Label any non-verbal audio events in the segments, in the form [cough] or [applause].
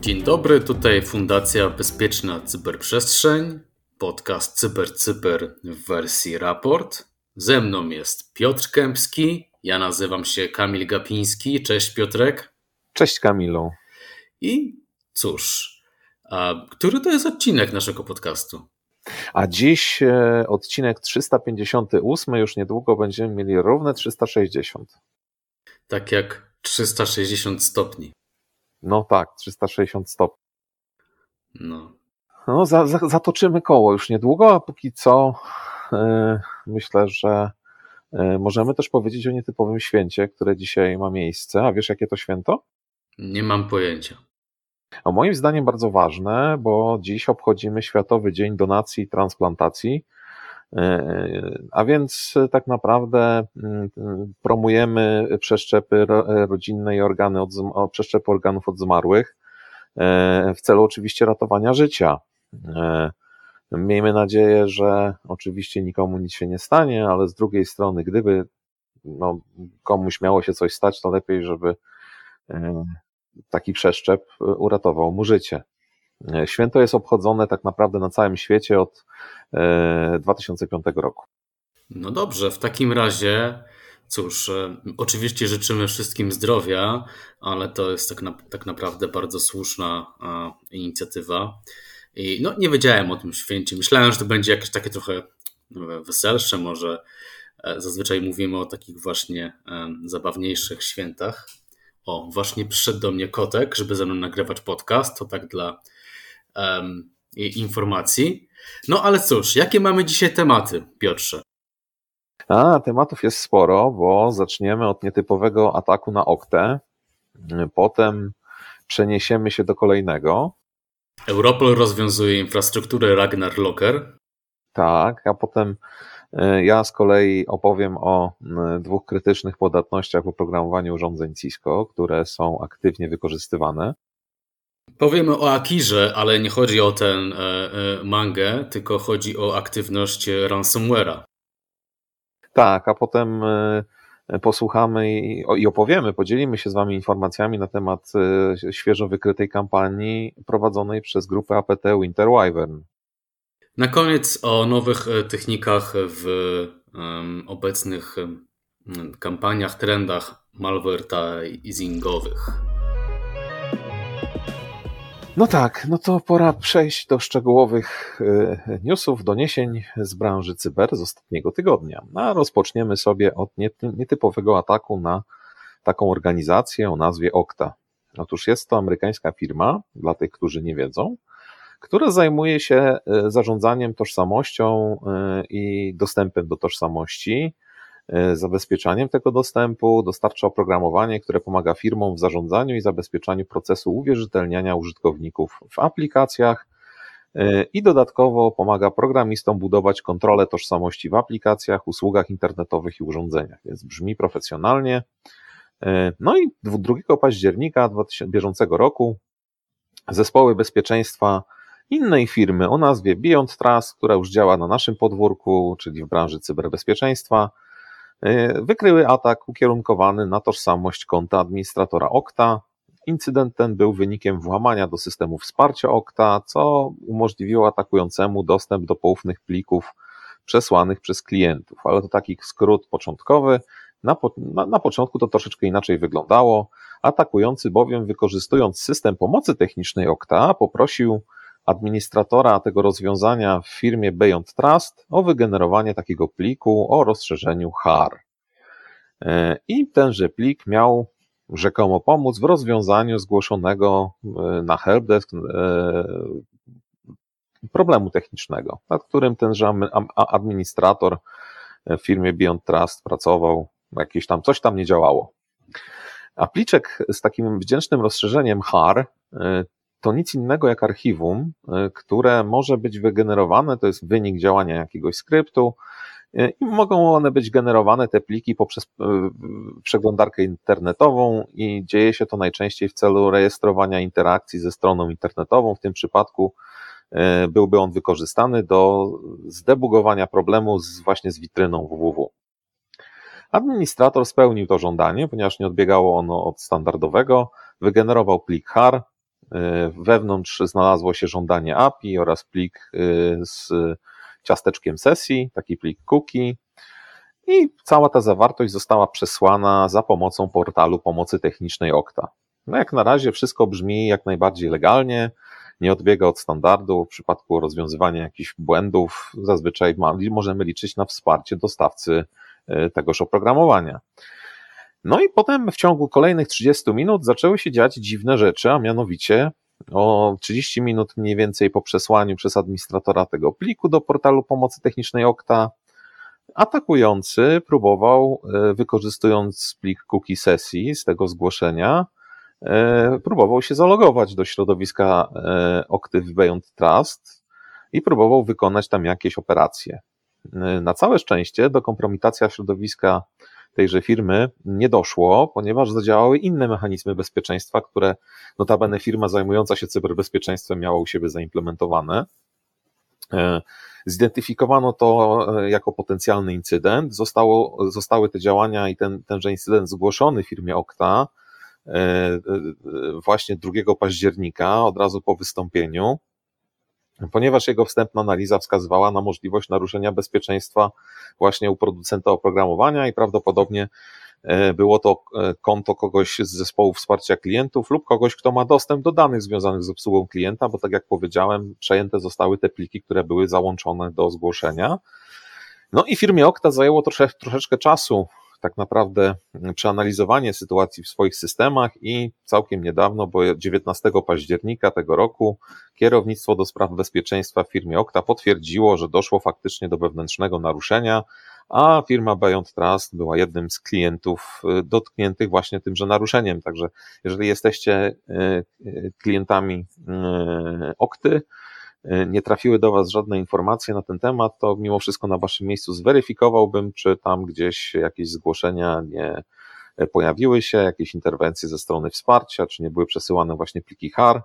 Dzień dobry, tutaj Fundacja Bezpieczna Cyberprzestrzeń, podcast CyberCyber w wersji raport. Ze mną jest Piotr Kępski, ja nazywam się Kamil Gapiński. Cześć Piotrek. Cześć Kamilu. I cóż, a który to jest odcinek naszego podcastu? A dziś e, odcinek 358, już niedługo będziemy mieli równe 360. Tak jak 360 stopni. No tak, 360 stopni. No. No, za, za, zatoczymy koło już niedługo, a póki co yy, myślę, że yy, możemy też powiedzieć o nietypowym święcie, które dzisiaj ma miejsce. A wiesz, jakie to święto? Nie mam pojęcia. A moim zdaniem bardzo ważne, bo dziś obchodzimy Światowy Dzień Donacji i Transplantacji. A więc tak naprawdę mm, promujemy przeszczepy rodzinne i organy od, przeszczepy organów od zmarłych e, w celu oczywiście ratowania życia. E, miejmy nadzieję, że oczywiście nikomu nic się nie stanie, ale z drugiej strony, gdyby no, komuś miało się coś stać, to lepiej, żeby e, taki przeszczep uratował mu życie. Święto jest obchodzone tak naprawdę na całym świecie od 2005 roku. No dobrze, w takim razie, cóż, e, oczywiście życzymy wszystkim zdrowia, ale to jest tak, na, tak naprawdę bardzo słuszna a, inicjatywa. I no, nie wiedziałem o tym święcie. Myślałem, że to będzie jakieś takie trochę weselsze, może e, zazwyczaj mówimy o takich właśnie e, zabawniejszych świętach. O, właśnie przyszedł do mnie kotek, żeby ze mną nagrywać podcast. To tak dla um, informacji. No ale cóż, jakie mamy dzisiaj tematy, Piotrze? A, tematów jest sporo, bo zaczniemy od nietypowego ataku na Oktę, potem przeniesiemy się do kolejnego. Europol rozwiązuje infrastrukturę Ragnar Locker. Tak, a potem ja z kolei opowiem o dwóch krytycznych podatnościach w oprogramowaniu urządzeń Cisco, które są aktywnie wykorzystywane. Powiemy o Akirze, ale nie chodzi o ten e, e, mangę, tylko chodzi o aktywność ransomware'a. Tak, a potem e, posłuchamy i, opowiemy, podzielimy się z Wami informacjami na temat e, świeżo wykrytej kampanii prowadzonej przez grupę APT Winter Wyvern. Na koniec o nowych e, technikach w obecnych kampaniach, trendach malvertisingowych. No tak, no to pora przejść do szczegółowych e, newsów, doniesień z branży cyber z ostatniego tygodnia. A rozpoczniemy sobie od nietypowego ataku na taką organizację o nazwie Okta. Otóż jest to amerykańska firma, dla tych, którzy nie wiedzą, która zajmuje się e, zarządzaniem tożsamością e, i dostępem do tożsamości E, zabezpieczaniem tego dostępu, dostarcza oprogramowanie, które pomaga firmom w zarządzaniu i zabezpieczaniu procesu uwierzytelniania użytkowników w aplikacjach i dodatkowo pomaga programistom budować kontrolę tożsamości w aplikacjach, usługach internetowych i urządzeniach, więc brzmi profesjonalnie. No i 2 października bieżącego roku zespoły bezpieczeństwa innej firmy o nazwie Beyond Trust, która już działa na naszym podwórku, czyli w branży cyberbezpieczeństwa, E, wykryły atak ukierunkowany na tożsamość konta administratora Okta. Incydent ten był wynikiem włamania do systemu wsparcia Okta, co umożliwiło atakującemu dostęp do poufnych plików przesłanych przez klientów. Ale to taki skrót początkowy. Na, po, na, na początku to troszeczkę inaczej wyglądało. Atakujący bowiem, wykorzystując system pomocy technicznej Okta, poprosił administratora tego rozwiązania w firmie Beyond Trust o wygenerowanie takiego pliku o rozszerzeniu HAR. E, I tenże plik miał rzekomo pomóc w rozwiązaniu zgłoszonego e, na helpdesk e, problemu technicznego, nad którym tenże administrator w firmie Beyond Trust pracował, jakieś tam coś tam nie działało. A pliczek z takim wdzięcznym rozszerzeniem HAR to nic innego jak archiwum, y, które może być wygenerowane, to jest wynik działania jakiegoś skryptu y, i mogą one być generowane, te pliki, poprzez y, przeglądarkę internetową i dzieje się to najczęściej w celu rejestrowania interakcji ze stroną internetową, w tym przypadku byłby on wykorzystany do zdebugowania problemu z, właśnie z witryną www. Administrator spełnił to żądanie, ponieważ nie odbiegało ono od standardowego, wygenerował plik HAR, wewnątrz znalazło się żądanie API oraz plik z ciasteczkiem sesji, taki plik cookie, i cała ta zawartość została przesłana za pomocą portalu pomocy technicznej Okta. No jak na razie wszystko brzmi jak najbardziej legalnie, nie odbiega od standardu. W przypadku rozwiązywania jakichś błędów zazwyczaj możemy liczyć na wsparcie dostawcy e, tegoż oprogramowania. No i potem w ciągu kolejnych 30 minut zaczęły się dziać dziwne rzeczy, a mianowicie o 30 minut mniej więcej po przesłaniu przez administratora tego pliku do portalu pomocy technicznej Okta Atakujący próbował, e, wykorzystując plik cookie sesji z tego zgłoszenia, e, próbował się zalogować do środowiska e, Octave Beyond Trust i próbował wykonać tam jakieś operacje. Na całe szczęście do kompromitacji środowiska tejże firmy nie doszło, ponieważ zadziałały inne mechanizmy bezpieczeństwa, które notabene firma zajmująca się cyberbezpieczeństwem miała u siebie zaimplementowane. Zidentyfikowano to e, jako potencjalny incydent. Zostało, zostały te działania i ten, tenże incydent zgłoszony firmie Okta e, e, właśnie 2 października, od razu po wystąpieniu, ponieważ jego wstępna analiza wskazywała na możliwość naruszenia bezpieczeństwa właśnie u producenta oprogramowania i prawdopodobnie E, było to e, konto kogoś z zespołu wsparcia klientów lub kogoś, kto ma dostęp do danych związanych z obsługą klienta, bo tak jak powiedziałem, przejęte zostały te pliki, które były załączone do zgłoszenia. No i firmie Okta zajęło trosze, troszeczkę czasu tak naprawdę przeanalizowanie sytuacji w swoich systemach i całkiem niedawno, bo 19 października tego roku, kierownictwo do spraw bezpieczeństwa w firmie Okta potwierdziło, że doszło faktycznie do wewnętrznego naruszenia, a firma Beyond Trust była jednym z klientów y, dotkniętych właśnie tymże naruszeniem. Także jeżeli jesteście y, y, klientami Okty, nie trafiły do Was żadne informacje na ten temat, to mimo wszystko na Waszym miejscu zweryfikowałbym, czy tam gdzieś jakieś zgłoszenia nie pojawiły się, jakieś interwencje ze strony wsparcia, czy nie były przesyłane właśnie pliki HAR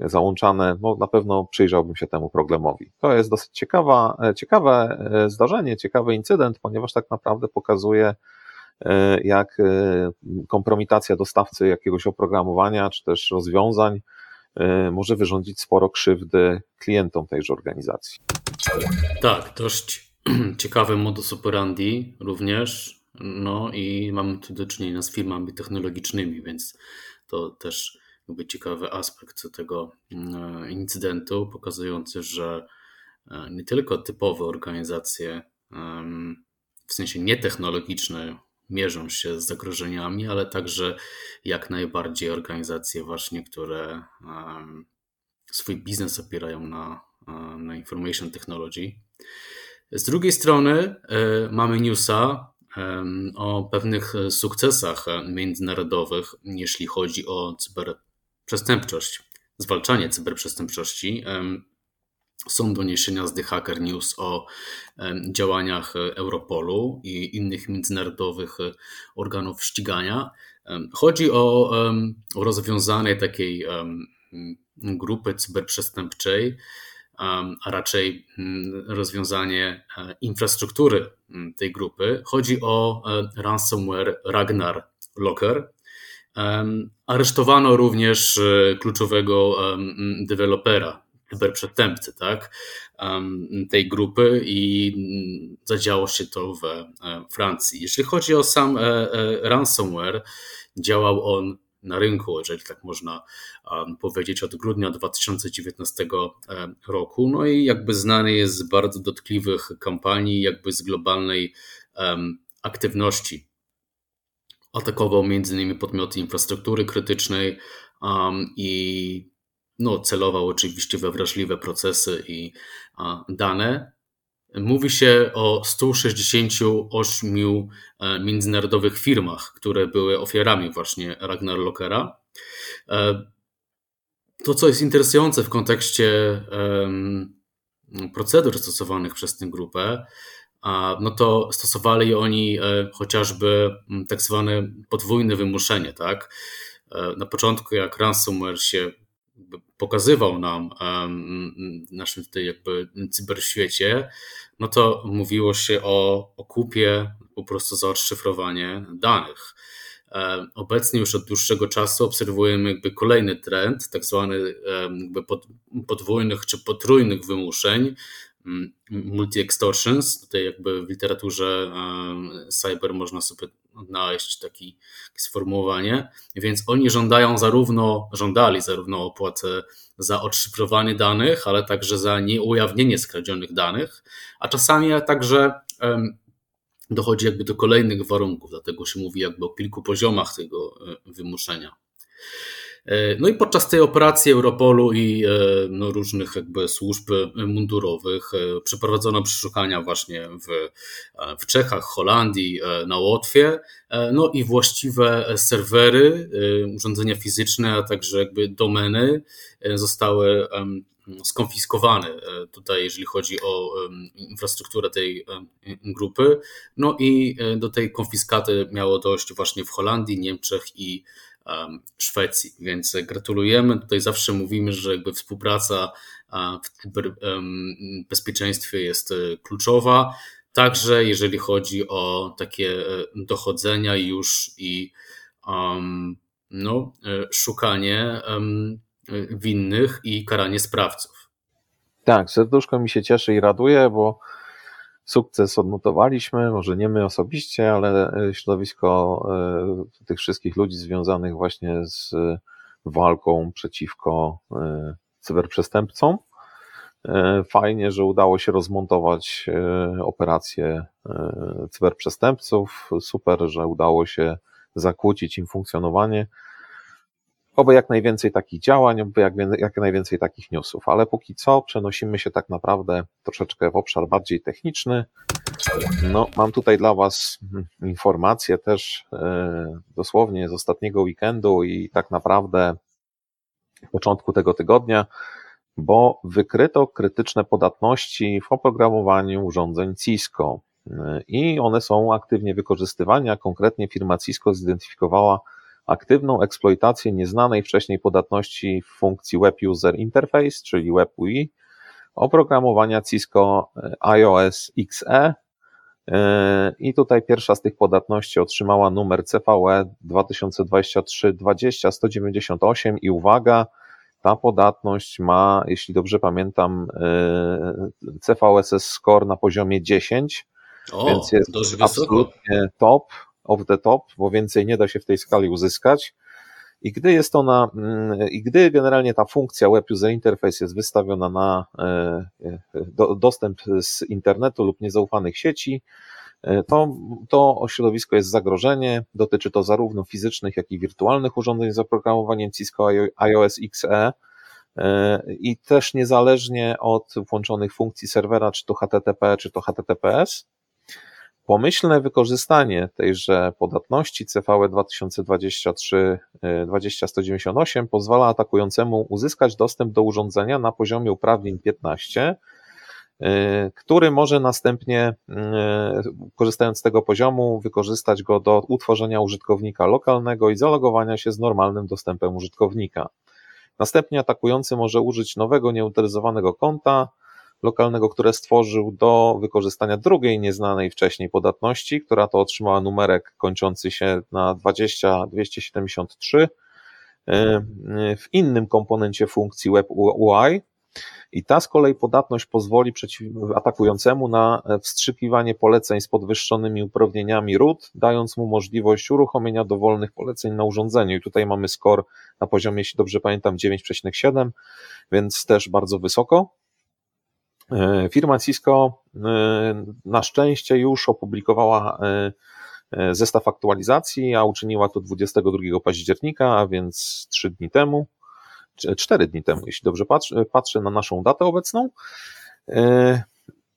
załączane, no na pewno przyjrzałbym się temu problemowi. To jest dosyć ciekawa, ciekawe zdarzenie, ciekawy incydent, ponieważ tak naprawdę pokazuje, jak kompromitacja dostawcy jakiegoś oprogramowania czy też rozwiązań może wyrządzić sporo krzywdy klientom tejże organizacji. Tak, dość [clears throat] ciekawy modus operandi również. No i mamy tu do czynienia z firmami technologicznymi, więc to też jakby ciekawy aspekt tego mm, incydentu, pokazujący, że e, nie tylko typowe organizacje, w sensie nietechnologiczne, mierzą się z zagrożeniami, ale także jak najbardziej organizacje właśnie, które swój biznes opierają na, e, na information technology. Z drugiej strony e, mamy newsa o pewnych sukcesach międzynarodowych, jeśli chodzi o cyber przestępczość, zwalczanie cyberprzestępczości. Są doniesienia z The Hacker News o działaniach Europolu i innych międzynarodowych e, organów ścigania. Chodzi o, o rozwiązanie takiej grupy cyberprzestępczej, a raczej mm, rozwiązanie e, infrastruktury tej grupy. Chodzi o e, ransomware Ragnar Locker, Aresztowano również e, kluczowego dewelopera, cyberprzestępcy, tak, tej grupy i zadziało się to w e, Francji. Jeśli chodzi o sam e, ransomware, działał on na rynku, jeżeli tak można powiedzieć, od grudnia 2019 roku. No i jakby znany jest z bardzo dotkliwych kampanii, jakby z globalnej aktywności atakował m.in. podmioty infrastruktury krytycznej i no, celował oczywiście we wrażliwe procesy i dane. Mówi się o 168 e, międzynarodowych firmach, które były ofiarami właśnie Ragnar Lockera. E, to, co jest interesujące w kontekście procedur stosowanych przez tę grupę, no to stosowali oni e, chociażby tak zwane podwójne wymuszenie, tak? Na początku, jak ransomware się pokazywał nam w naszym tutaj jakby cyberświecie, no to mówiło się o, o kupie po prostu za odszyfrowanie danych. Obecnie już od dłuższego czasu obserwujemy jakby kolejny trend, tak zwany jakby podwójnych czy potrójnych wymuszeń, multi-extortions. Tutaj jakby w literaturze cyber można sobie odnaleźć taki, takie sformułowanie. Więc oni żądają zarówno, żądali zarówno opłat za odszyfrowanie danych, ale także za nieujawnienie skradzionych danych, a czasami także dochodzi jakby do kolejnych warunków, dlatego się mówi jakby o kilku poziomach tego e, wymuszenia. E, no i podczas tej operacji Europolu i e, no, różnych jakby służb mundurowych przeprowadzono przeszukania właśnie w, w Czechach, Holandii, na Łotwie, no i właściwe serwery, urządzenia fizyczne, a także jakby domeny zostały skonfiskowany e, tutaj, jeżeli chodzi o infrastrukturę tej grupy. No i e, do tej konfiskaty miało dojść właśnie w Holandii, Niemczech i Szwecji. Więc gratulujemy. Tutaj zawsze mówimy, że jakby współpraca w cyberbezpieczeństwie jest e, kluczowa. Także jeżeli chodzi o takie dochodzenia już i um, no, szukanie um, winnych i karanie sprawców. Tak, serduszko mi się cieszy i raduje, bo sukces odnotowaliśmy, może nie my osobiście, ale e, środowisko e, tych wszystkich ludzi związanych właśnie z walką przeciwko e, cyberprzestępcom. Fajnie, że udało się rozmontować operacje cyberprzestępców. Super, że udało się zakłócić im funkcjonowanie oby jak najwięcej takich działań, oby jak, jak najwięcej takich newsów, ale póki co przenosimy się tak naprawdę troszeczkę w obszar bardziej techniczny. No, mam tutaj dla Was informacje też e, dosłownie z ostatniego weekendu i tak naprawdę początku tego tygodnia, bo wykryto krytyczne podatności w oprogramowaniu urządzeń Cisco e, i one są aktywnie wykorzystywane, a konkretnie firma Cisco zidentyfikowała aktywną eksploitację nieznanej wcześniej podatności w funkcji Web User Interface, czyli WebUI, oprogramowania Cisco e, iOS XE. E, I tutaj pierwsza z tych podatności otrzymała numer CVE 2023-20-198 i uwaga, ta podatność ma, jeśli dobrze pamiętam, e, CVSS score na poziomie 10, o, więc jest absolutnie top off the top, bo więcej nie da się w tej skali uzyskać. I gdy jest ona, mm, i gdy generalnie ta funkcja Web User Interface jest wystawiona na e, e, do, dostęp z internetu lub niezaufanych sieci, e, to, to środowisko jest zagrożenie. Dotyczy to zarówno fizycznych, jak i wirtualnych urządzeń z oprogramowaniem Cisco iOS XE. I też niezależnie od włączonych funkcji serwera, czy to HTTP, czy to HTTPS, Pomyślne wykorzystanie tejże podatności CVE 2023-20198 pozwala atakującemu uzyskać dostęp do urządzenia na poziomie uprawnień 15, y, który może następnie, y, korzystając z tego poziomu, wykorzystać go do utworzenia użytkownika lokalnego i zalogowania się z normalnym dostępem użytkownika. Następnie atakujący może użyć nowego nieutylizowanego konta, lokalnego, które stworzył do wykorzystania drugiej nieznanej wcześniej podatności, która to otrzymała numerek kończący się na 20273 e, w innym komponencie funkcji Web UI. I ta z kolei podatność pozwoli atakującemu na wstrzykiwanie poleceń z podwyższonymi uprawnieniami root, dając mu możliwość uruchomienia dowolnych poleceń na urządzeniu. I tutaj mamy score na poziomie, jeśli dobrze pamiętam, 9,7, więc też bardzo wysoko. E, firma Cisco e, na szczęście już opublikowała e, zestaw aktualizacji, a uczyniła to 22 października, a więc 3 dni temu, 4 dni temu, jeśli dobrze patrzę, patrzę na naszą datę obecną.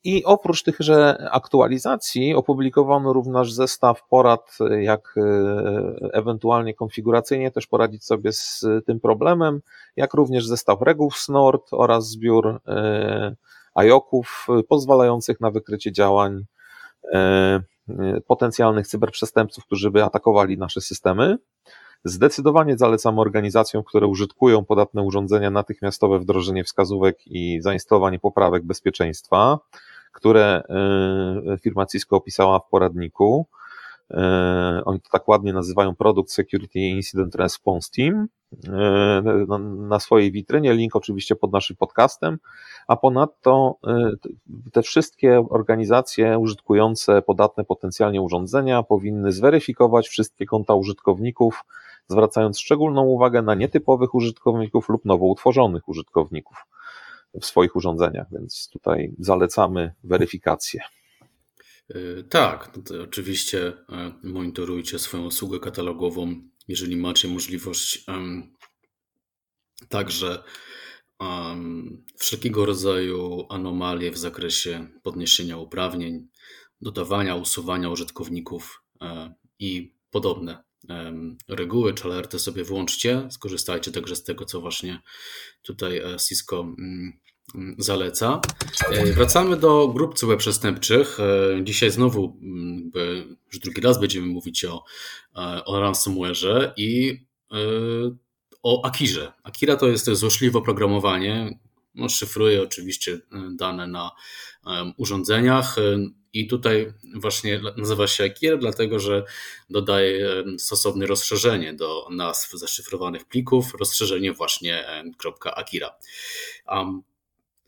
I oprócz tychże aktualizacji opublikowano również zestaw porad, jak ewentualnie konfiguracyjnie też poradzić sobie z tym problemem, jak również zestaw reguł SNORD oraz zbiór ajoków y, pozwalających na wykrycie działań e, y, potencjalnych cyberprzestępców, którzy by atakowali nasze systemy. Zdecydowanie zalecam organizacjom, które użytkują podatne urządzenia natychmiastowe wdrożenie wskazówek i zainstalowanie poprawek bezpieczeństwa, które e, firma Cisco opisała w poradniku. E, oni to tak ładnie nazywają Product Security Incident Response Team na swojej witrynie, link oczywiście pod naszym podcastem, a ponadto te wszystkie organizacje użytkujące podatne potencjalnie urządzenia powinny zweryfikować wszystkie konta użytkowników zwracając szczególną uwagę na nietypowych użytkowników lub nowo utworzonych użytkowników w swoich urządzeniach, więc tutaj zalecamy weryfikację. E, tak, no oczywiście e, monitorujcie swoją usługę katalogową, jeżeli macie możliwość um, także um, wszelkiego rodzaju anomalie w zakresie podniesienia uprawnień, dodawania, usuwania użytkowników um, i podobne reguły czy alerty sobie włączcie. Skorzystajcie także z tego, co właśnie tutaj e, Cisco mm, zaleca. E, wracamy do grup cyberprzestępczych. E, dzisiaj znowu mm, już drugi raz będziemy mówić o, o ransomware'ze i o Akirze. Akira to jest złośliwe oprogramowanie, no, szyfruje oczywiście dane na urządzeniach. I tutaj właśnie nazywa się Akira, dlatego że dodaje stosowne rozszerzenie do nazw zaszyfrowanych plików, rozszerzenie właśnie .akira.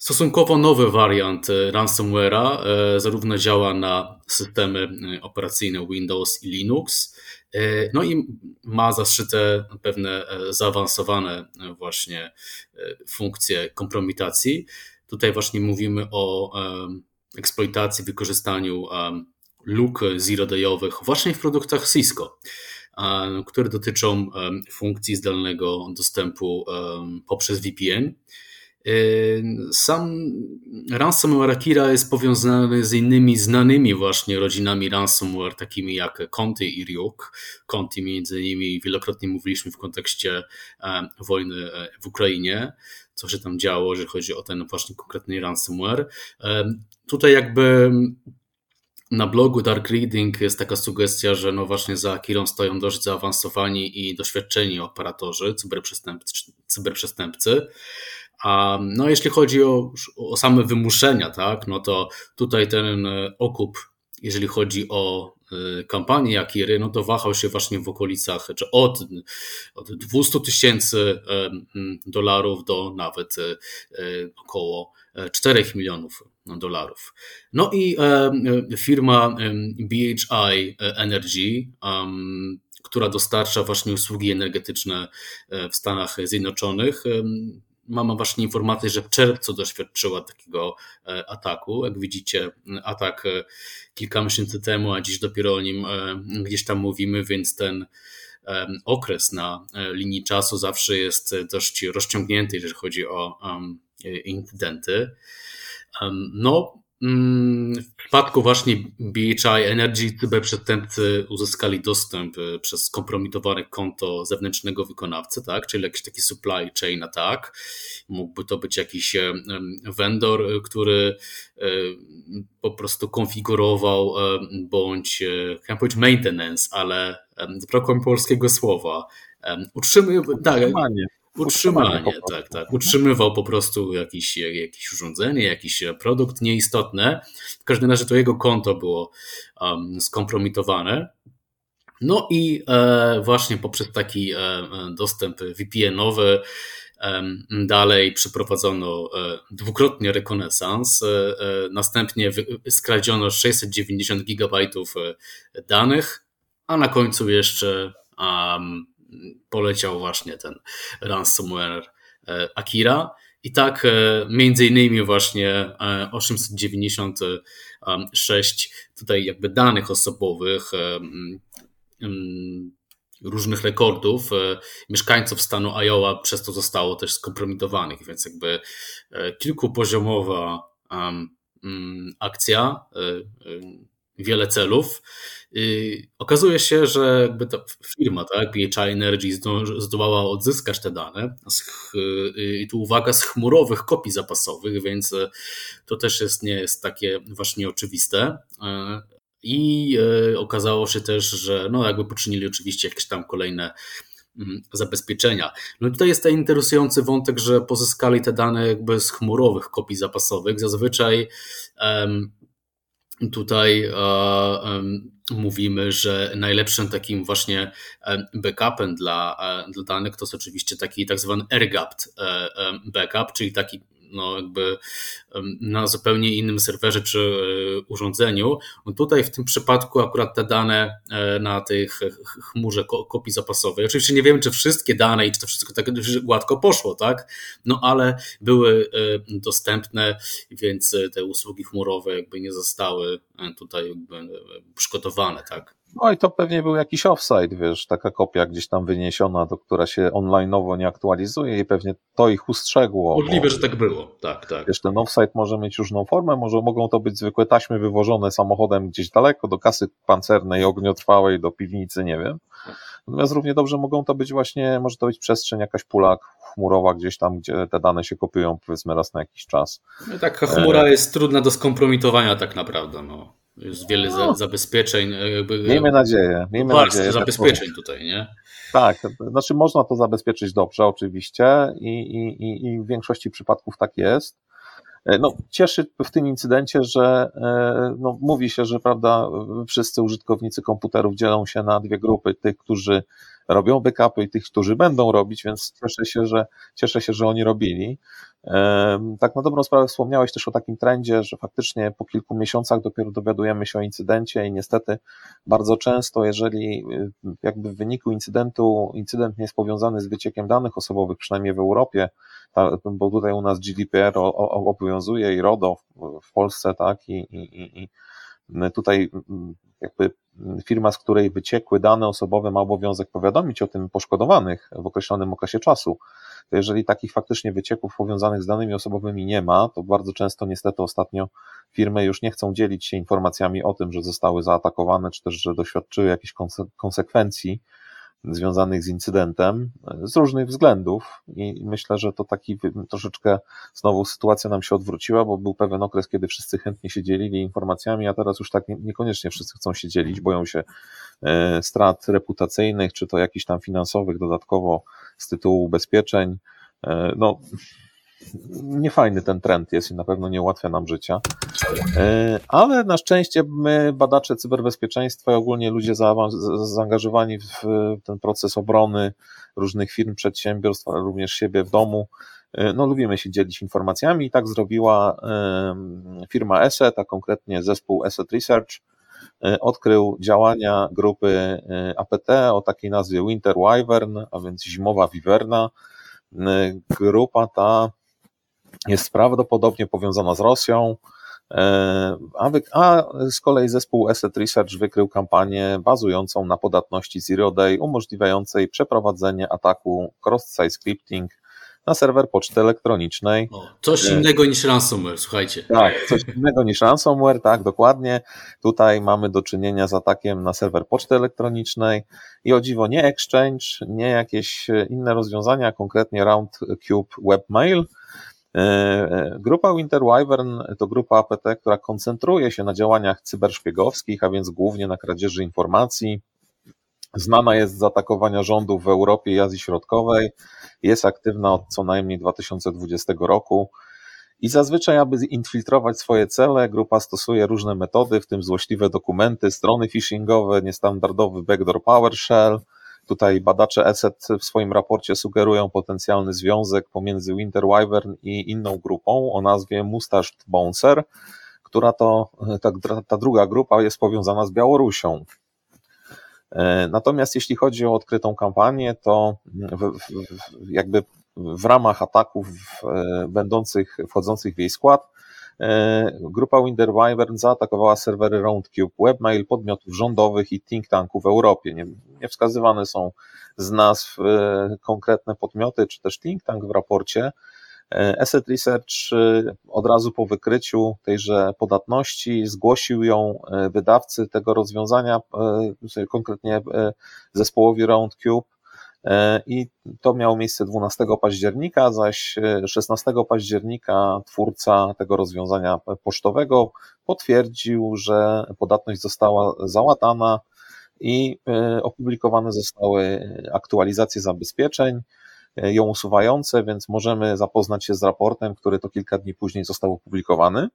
Stosunkowo nowy wariant e, ransomware'a e, zarówno działa na systemy e, operacyjne Windows i Linux, no i ma zaszyte pewne zaawansowane właśnie funkcje kompromitacji. Tutaj właśnie mówimy o eksploitacji, wykorzystaniu luk zero-dayowych właśnie w produktach Cisco, które dotyczą funkcji zdalnego dostępu poprzez VPN. Sam ransomware Akira jest powiązany z innymi znanymi właśnie rodzinami ransomware, takimi jak Conti i Ryuk. Conti między innymi wielokrotnie mówiliśmy w kontekście wojny e, w Ukrainie co się tam działo, jeżeli chodzi o ten właśnie konkretny ransomware. Tutaj jakby na blogu Dark Reading jest taka sugestia, że no właśnie za Akirą stoją dość zaawansowani i doświadczeni operatorzy, cyberprzestępcy. cyberprzestępcy. A no jeśli chodzi o, o same wymuszenia, tak, no to tutaj ten okup, jeżeli chodzi o Y, kampanii Akiry, no to wahał się właśnie w okolicach, czy od, od 200 tysięcy dolarów do nawet około 4 milionów dolarów. No i firma BHI Energy, która dostarcza właśnie usługi energetyczne w Stanach Zjednoczonych, Mama właśnie informację, że w czerwcu doświadczyła takiego e, ataku. Jak widzicie, atak e, kilka miesięcy temu, a dziś dopiero o nim e, gdzieś tam mówimy, więc ten okres na linii czasu zawsze jest dość rozciągnięty, jeżeli chodzi o incydenty. No, w przypadku właśnie BHI Energy cyberprzestępcy uzyskali dostęp e, przez skompromitowane konto zewnętrznego wykonawcy, tak? czyli jakiś taki supply chain attack. Mógłby to być jakiś e, vendor, e, który po prostu konfigurował bądź, chciałem powiedzieć maintenance, ale brakło polskiego słowa. Utrzymuje, tak, Utrzymanie, tak, tak. Utrzymywał po prostu jakieś, jakieś urządzenie, jakiś produkt nieistotne. W każdym razie to jego konto było um, skompromitowane. No i e, właśnie poprzez taki e, dostęp VPN-owy e, dalej przeprowadzono e, dwukrotnie rekonesans. E, e, następnie skradziono 690 gigabajtów danych, a na końcu jeszcze um, poleciał właśnie ten ransomware e, Akira. I tak e, między innymi właśnie 896 e, tutaj jakby danych osobowych, różnych rekordów mieszkańców stanu Iowa przez to zostało też skompromitowanych, więc jakby kilkupoziomowa akcja, wiele celów okazuje się, że jakby ta firma, tak, PHI Energy zdołała odzyskać te dane i tu uwaga z chmurowych kopii zapasowych, więc e, to też jest, nie jest takie właśnie oczywiste. I okazało się też, że no jakby poczynili oczywiście jakieś tam kolejne mm, zabezpieczenia. No i tutaj jest ten interesujący wątek, że pozyskali te dane jakby z chmurowych kopii zapasowych. Zazwyczaj tutaj um, mówimy, że najlepszym takim właśnie backupem dla, dla danych to jest oczywiście taki tak zwany air-gapped backup, czyli taki no jakby na zupełnie innym serwerze czy e, urządzeniu. No tutaj w tym przypadku akurat te dane e, na tych chmurze kopii zapasowej, oczywiście nie wiem, czy wszystkie dane i czy to wszystko tak gładko poszło, tak? No ale były e, dostępne, więc te usługi chmurowe jakby nie zostały tutaj jakby przygotowane, tak? No i to pewnie był jakiś offsite, wiesz, taka kopia gdzieś tam wyniesiona, do, która się online'owo nie aktualizuje i pewnie to ich ustrzegło. Możliwe, że tak było, tak, tak. Wiesz, ten offsite może mieć różną formę, może mogą to być zwykłe taśmy wywożone samochodem gdzieś daleko, do kasy pancernej, ogniotrwałej, do piwnicy, nie wiem. Natomiast równie dobrze mogą to być właśnie, może to być przestrzeń, jakaś pula chmurowa gdzieś tam, gdzie te dane się kopiują powiedzmy raz na jakiś czas. No, taka chmura e... jest trudna do skompromitowania tak naprawdę, no. Jest wiele no. zabezpieczeń. E, jakby, miejmy nadzieję. Miejmy nadzieję tak zabezpieczeń tak tutaj, nie? Tak, znaczy można to zabezpieczyć dobrze oczywiście i, i, i w większości przypadków tak jest. E, no, cieszy w tym incydencie, że e, no, mówi się, że prawda, wszyscy użytkownicy komputerów dzielą się na dwie grupy, tych, którzy robią backupy i tych, którzy będą robić, więc cieszę się, że, cieszę się, że oni robili. Tak na dobrą sprawę wspomniałeś też o takim trendzie, że faktycznie po kilku miesiącach dopiero dowiadujemy się o incydencie i niestety bardzo często, jeżeli y, jakby w wyniku incydentu, incydent nie jest powiązany z wyciekiem danych osobowych, przynajmniej w Europie, bo tutaj u nas GDPR obowiązuje i RODO w Polsce, tak, i, i, i tutaj jakby firma, z której wyciekły dane osobowe ma obowiązek powiadomić o tym poszkodowanych w określonym okresie czasu. To jeżeli takich faktycznie wycieków powiązanych z danymi osobowymi nie ma, to bardzo często niestety ostatnio firmy już nie chcą dzielić się informacjami o tym, że zostały zaatakowane, czy też, że doświadczyły jakichś konsekwencji związanych z incydentem z różnych względów i myślę, że to taki troszeczkę znowu sytuacja nam się odwróciła, bo był pewien okres, kiedy wszyscy chętnie się dzielili informacjami, a teraz już tak niekoniecznie wszyscy chcą się dzielić, boją się e, strat reputacyjnych, czy to jakichś tam finansowych dodatkowo z tytułu ubezpieczeń. E, no, niefajny ten trend jest i na pewno nie ułatwia nam życia. E, ale na szczęście my, badacze cyberbezpieczeństwa i ogólnie ludzie zaangażowani w ten proces obrony różnych firm, przedsiębiorstw, ale również siebie w domu, e, no lubimy się dzielić informacjami i tak zrobiła firma ESET, a konkretnie zespół ESET Research, odkrył działania grupy APT o takiej nazwie Winter Wyvern, a więc zimowa wiwerna. Grupa ta jest prawdopodobnie powiązana z Rosją, e, a, wy, a z kolei zespół Asset Research wykrył kampanię bazującą na podatności Zero Day, umożliwiającej przeprowadzenie ataku cross-site scripting na serwer poczty elektronicznej. O, coś e, innego niż ransomware, słuchajcie. Tak, coś innego niż ransomware, tak, dokładnie. Tutaj mamy do czynienia z atakiem na serwer poczty elektronicznej i o dziwo nie Exchange, nie jakieś inne rozwiązania, konkretnie RoundCube Webmail, grupa Winter Wyvern to grupa APT, która koncentruje się na działaniach cyberszpiegowskich, a więc głównie na kradzieży informacji. Znana jest z atakowania rządów w Europie i Azji Środkowej. Jest aktywna od co najmniej 2020 roku. I zazwyczaj, aby infiltrować swoje cele, grupa stosuje różne metody, w tym złośliwe dokumenty, strony phishingowe, niestandardowy backdoor PowerShell, Tutaj badacze ESET w swoim raporcie sugerują potencjalny związek pomiędzy Winter Wyvern i inną grupą o nazwie Mustached Bouncer, która to, ta, ta druga grupa jest powiązana z Białorusią. E, natomiast jeśli chodzi o odkrytą kampanię, to w, w, jakby w ramach ataków e, będących, wchodzących w jej skład, grupa Winder Wyvern zaatakowała serwery Roundcube, webmail podmiotów rządowych i think tanków w Europie. Nie, nie wskazywane są z nazw e, konkretne podmioty, czy też think tank w raporcie. E, Asset Research od razu po wykryciu tejże podatności zgłosił ją wydawcy tego rozwiązania, konkretnie zespołowi Roundcube, E, i to miało miejsce 12 października, zaś 16 e, października twórca tego rozwiązania pocztowego potwierdził, że podatność została załatana i opublikowane zostały aktualizacje zabezpieczeń, ją usuwające, więc możemy zapoznać się z raportem, który to kilka dni później został opublikowany.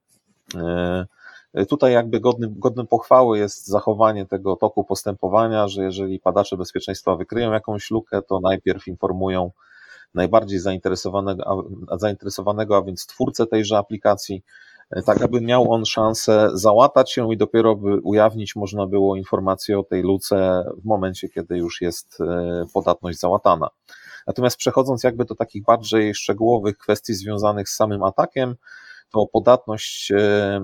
Tutaj jakby godnym, godnym pochwały jest zachowanie tego toku postępowania, że jeżeli padacze bezpieczeństwa wykryją jakąś lukę, to najpierw informują najbardziej zainteresowanego, zainteresowanego, a więc twórcę tejże aplikacji, tak aby miał on szansę załatać się i dopiero by ujawnić można było informację o tej luce w momencie, kiedy już jest e, podatność załatana. Natomiast przechodząc jakby do takich bardziej szczegółowych kwestii związanych z samym atakiem, to podatność e,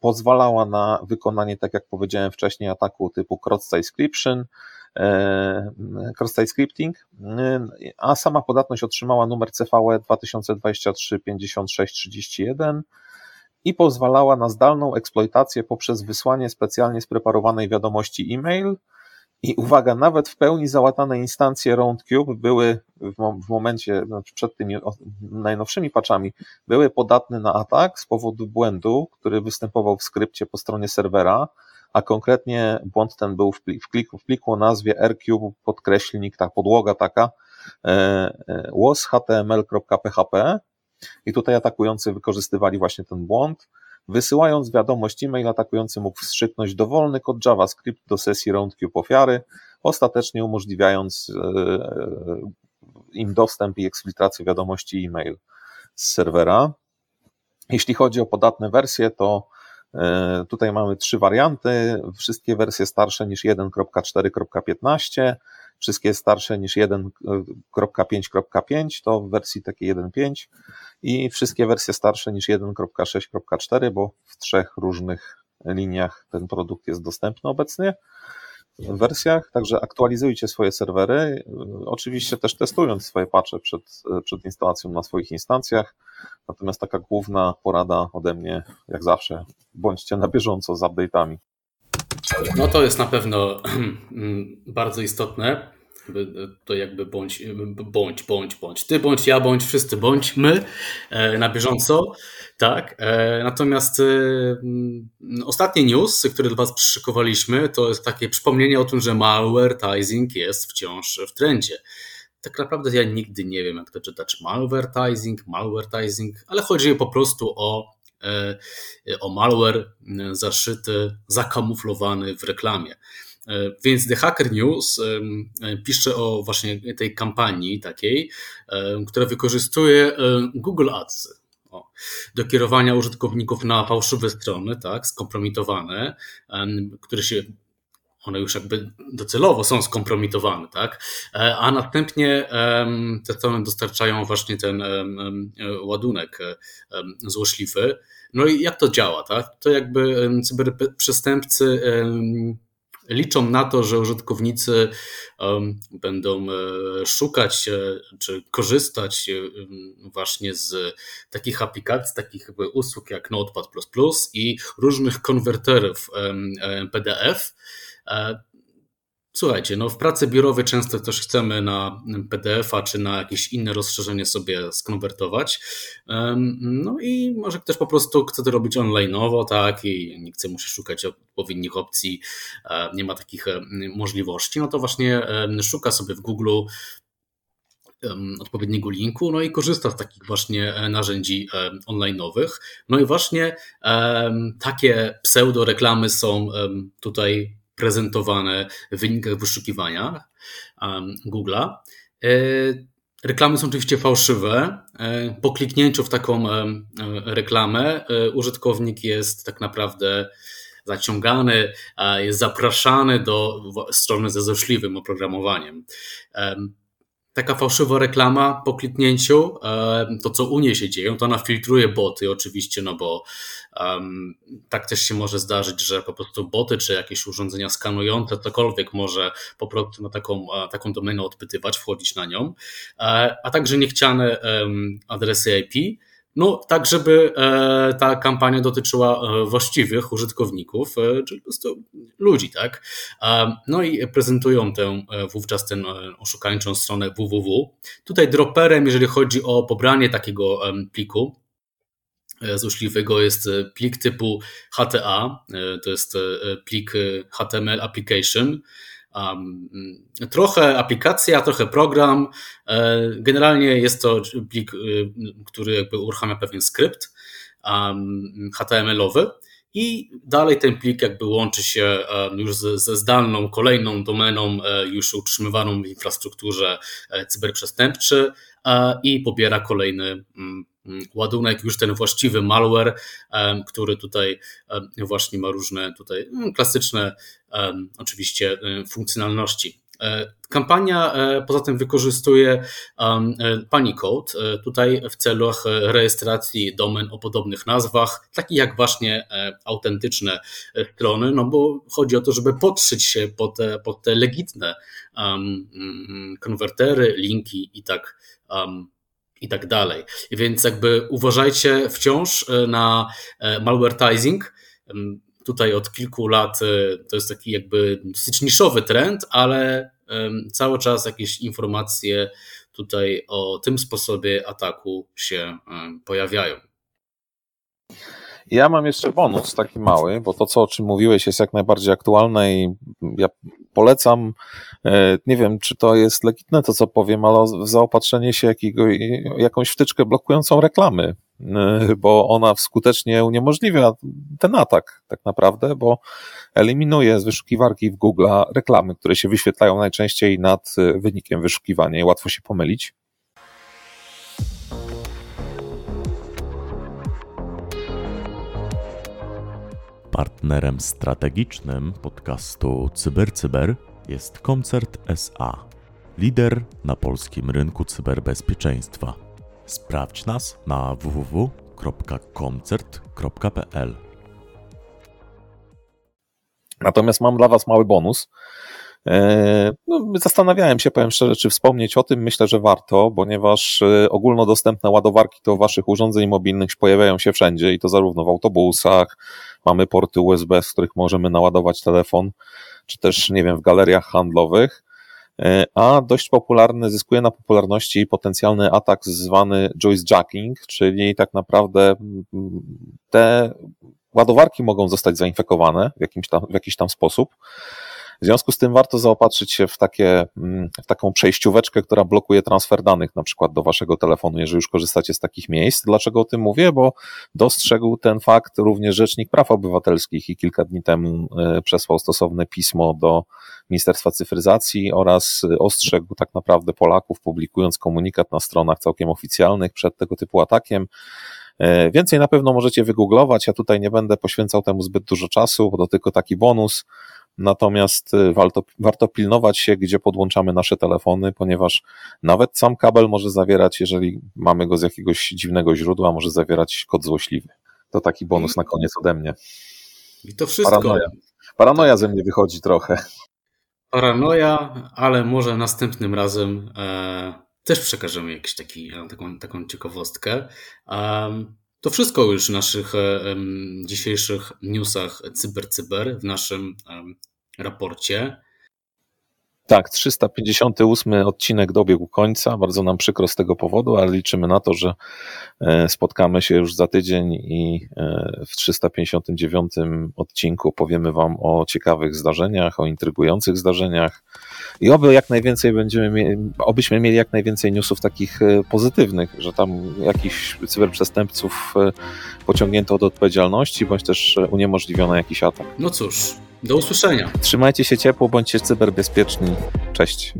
pozwalała na wykonanie, tak jak powiedziałem wcześniej, ataku typu cross-site scription, e, cross-site scripting, e, a sama podatność otrzymała numer CVE 2023 5631 i pozwalała na zdalną eksploitację poprzez wysłanie specjalnie spreparowanej wiadomości e-mail, i uwaga, nawet w pełni załatane instancje RoundCube były w, momencie, znaczy przed tymi najnowszymi patchami, były podatne na atak z powodu błędu, który występował w skrypcie po stronie serwera, a konkretnie błąd ten był w, plik, w, pliku, w pliku o nazwie rcube podkreślnik, ta podłoga taka, e, e, i tutaj atakujący wykorzystywali właśnie ten błąd Wysyłając wiadomość e-mail, atakujący mógł wstrzyknąć dowolny kod JavaScript do sesji RoundCube ofiary, ostatecznie umożliwiając e, e, im dostęp i eksfiltrację wiadomości e-mail z serwera. Jeśli chodzi o podatne wersje, to tutaj mamy trzy warianty, wszystkie wersje starsze niż 1.4.15, wszystkie starsze niż 1.5.5 to w wersji takiej 1.5 i wszystkie wersje starsze niż 1.6.4, bo w trzech różnych liniach ten produkt jest dostępny obecnie wersjach, także aktualizujcie swoje serwery, oczywiście też testując swoje patche przed, przed instalacją na swoich instancjach, natomiast taka główna porada ode mnie, jak zawsze, bądźcie na bieżąco z update'ami. No to jest na pewno [clears throat] bardzo istotne. To jakby bądź, bądź, bądź, bądź. Ty bądź, ja bądź, wszyscy bądźmy e, na bieżąco. Tak. E, natomiast e, ostatni news, który dla Was przyszykowaliśmy, to jest takie przypomnienie o tym, że malwareizing jest wciąż w trendzie. Tak naprawdę ja nigdy nie wiem, jak to czytać malwareizing, malwareizing, ale chodzi po prostu o o malware zaszyty, zakamuflowany w reklamie. E, więc The Hacker News e, pisze o właśnie tej kampanii takiej, która wykorzystuje Google Ads do kierowania użytkowników na fałszywe strony, tak, skompromitowane, które się one już jakby docelowo są skompromitowane, tak? A następnie te strony dostarczają właśnie ten ładunek złośliwy. No i jak to działa, tak? To jakby cyberprzestępcy liczą na to, że użytkownicy będą e, szukać e, czy korzystać e, właśnie z takich aplikacji, takich usług jak Notepad i różnych konwerterów PDF Słuchajcie, no w pracy biurowej często też chcemy na PDF-a czy na jakieś inne rozszerzenie sobie skonwertować. No i może ktoś po prostu chce to robić online'owo, tak, i nie chce, musi szukać odpowiednich opcji, e, nie ma takich e, możliwości, no to właśnie szuka sobie w Google odpowiedniego linku, no i korzysta z takich właśnie e, narzędzi online'owych. No i właśnie takie pseudo reklamy są tutaj prezentowane w wynikach wyszukiwania Google'a. E, reklamy są oczywiście fałszywe. E, po kliknięciu w taką e, reklamę użytkownik jest tak naprawdę zaciągany, jest zapraszany do strony ze złośliwym oprogramowaniem taka fałszywa reklama po kliknięciu, to co u niej się dzieje, to ona filtruje boty oczywiście, no bo um, tak też się może zdarzyć, że po prostu boty czy jakieś urządzenia skanujące, cokolwiek może po prostu na taką, taką domenę odpytywać, wchodzić na nią, e, a także niechciane um, adresy IP, no, tak, żeby e, ta kampania dotyczyła e, właściwych użytkowników, e, czyli po prostu ludzi, tak? No i prezentują tę wówczas tę oszukańczą stronę www. Tutaj droperem, jeżeli chodzi o pobranie takiego pliku, złośliwego jest plik typu HTA, to jest plik HTML Application. Trochę aplikacja, trochę program. Generalnie jest to plik, który jakby uruchamia pewien skrypt HTML-owy i dalej ten plik jakby łączy się już ze zdalną kolejną domeną e, już utrzymywaną w infrastrukturze e, cyberprzestępczy i pobiera kolejny mm, ładunek, już ten właściwy malware, który tutaj właśnie ma różne tutaj mm, klasyczne oczywiście e, funkcjonalności. E, kampania e, poza tym wykorzystuje e, Panicode tutaj w celach rejestracji domen o podobnych nazwach, takich jak właśnie autentyczne strony, no bo chodzi o to, żeby podszyć się pod te, pod te legitne um, konwertery, linki i tak, i tak dalej. Więc jakby uważajcie wciąż na malvertising tutaj od kilku lat e, to jest taki jakby dosyć niszowy trend, ale cały czas jakieś informacje tutaj o tym sposobie ataku się pojawiają. Ja mam jeszcze bonus taki mały, bo to, co o czym mówiłeś, jest jak najbardziej aktualne i ja polecam, e, nie wiem, czy to jest legitne to, co powiem, ale zaopatrzenie się jakiego, jakąś wtyczkę blokującą reklamy Y, bo ona skutecznie uniemożliwia ten atak tak naprawdę, bo eliminuje z wyszukiwarki w Google reklamy, które się wyświetlają najczęściej nad y, wynikiem wyszukiwania i łatwo się pomylić. Partnerem strategicznym podcastu CyberCyber jest Koncert SA, lider na polskim rynku cyberbezpieczeństwa. Sprawdź nas na www.koncert.pl. Natomiast mam dla Was mały bonus. E, no, zastanawiałem się, powiem szczerze, czy wspomnieć o tym. Myślę, że warto, ponieważ e, ogólnodostępne ładowarki to Waszych urządzeń mobilnych pojawiają się wszędzie i to zarówno w autobusach, mamy porty USB, z których możemy naładować telefon, czy też, nie wiem, w galeriach handlowych. E, a dość popularny, zyskuje na popularności potencjalny atak zwany joyce-jacking, czyli tak naprawdę te ładowarki mogą zostać zainfekowane w, jakimś tam, w jakiś tam sposób. W związku z tym warto zaopatrzyć się w, takie, mm, w taką przejścióweczkę, która blokuje transfer danych na przykład do waszego telefonu, jeżeli już korzystacie z takich miejsc. Dlaczego o tym mówię? Bo dostrzegł ten fakt również Rzecznik Praw Obywatelskich i kilka dni temu e, przesłał stosowne pismo do Ministerstwa Cyfryzacji oraz ostrzegł tak naprawdę Polaków, publikując komunikat na stronach całkiem oficjalnych przed tego typu atakiem. E, więcej na pewno możecie wygooglować. Ja tutaj nie będę poświęcał temu zbyt dużo czasu, bo to tylko taki bonus. Natomiast y, warto, warto pilnować się, gdzie podłączamy nasze telefony, ponieważ nawet sam kabel może zawierać, jeżeli mamy go z jakiegoś dziwnego źródła, może zawierać kod złośliwy. To taki bonus na koniec ode mnie. I to wszystko. Paranoja, Paranoja ze mnie wychodzi trochę. Paranoja, ale może następnym razem e, też przekażemy jakąś taki, e, taką, taką ciekawostkę. E, to wszystko już w naszych e, dzisiejszych newsach CyberCyber, cyber, w naszym raporcie. Tak, 358 odcinek dobiegł końca. Bardzo nam przykro z tego powodu, ale liczymy na to, że e, spotkamy się już za tydzień i e, w 359 odcinku powiemy Wam o ciekawych zdarzeniach, o intrygujących zdarzeniach i oby jak najwięcej będziemy, obyśmy mieli jak najwięcej newsów takich e, pozytywnych, że tam jakichś cyberprzestępców pociągnięto do odpowiedzialności, bądź też uniemożliwiono jakiś atak. No cóż, do usłyszenia. Trzymajcie się ciepło, bądźcie cyberbezpieczni. Cześć.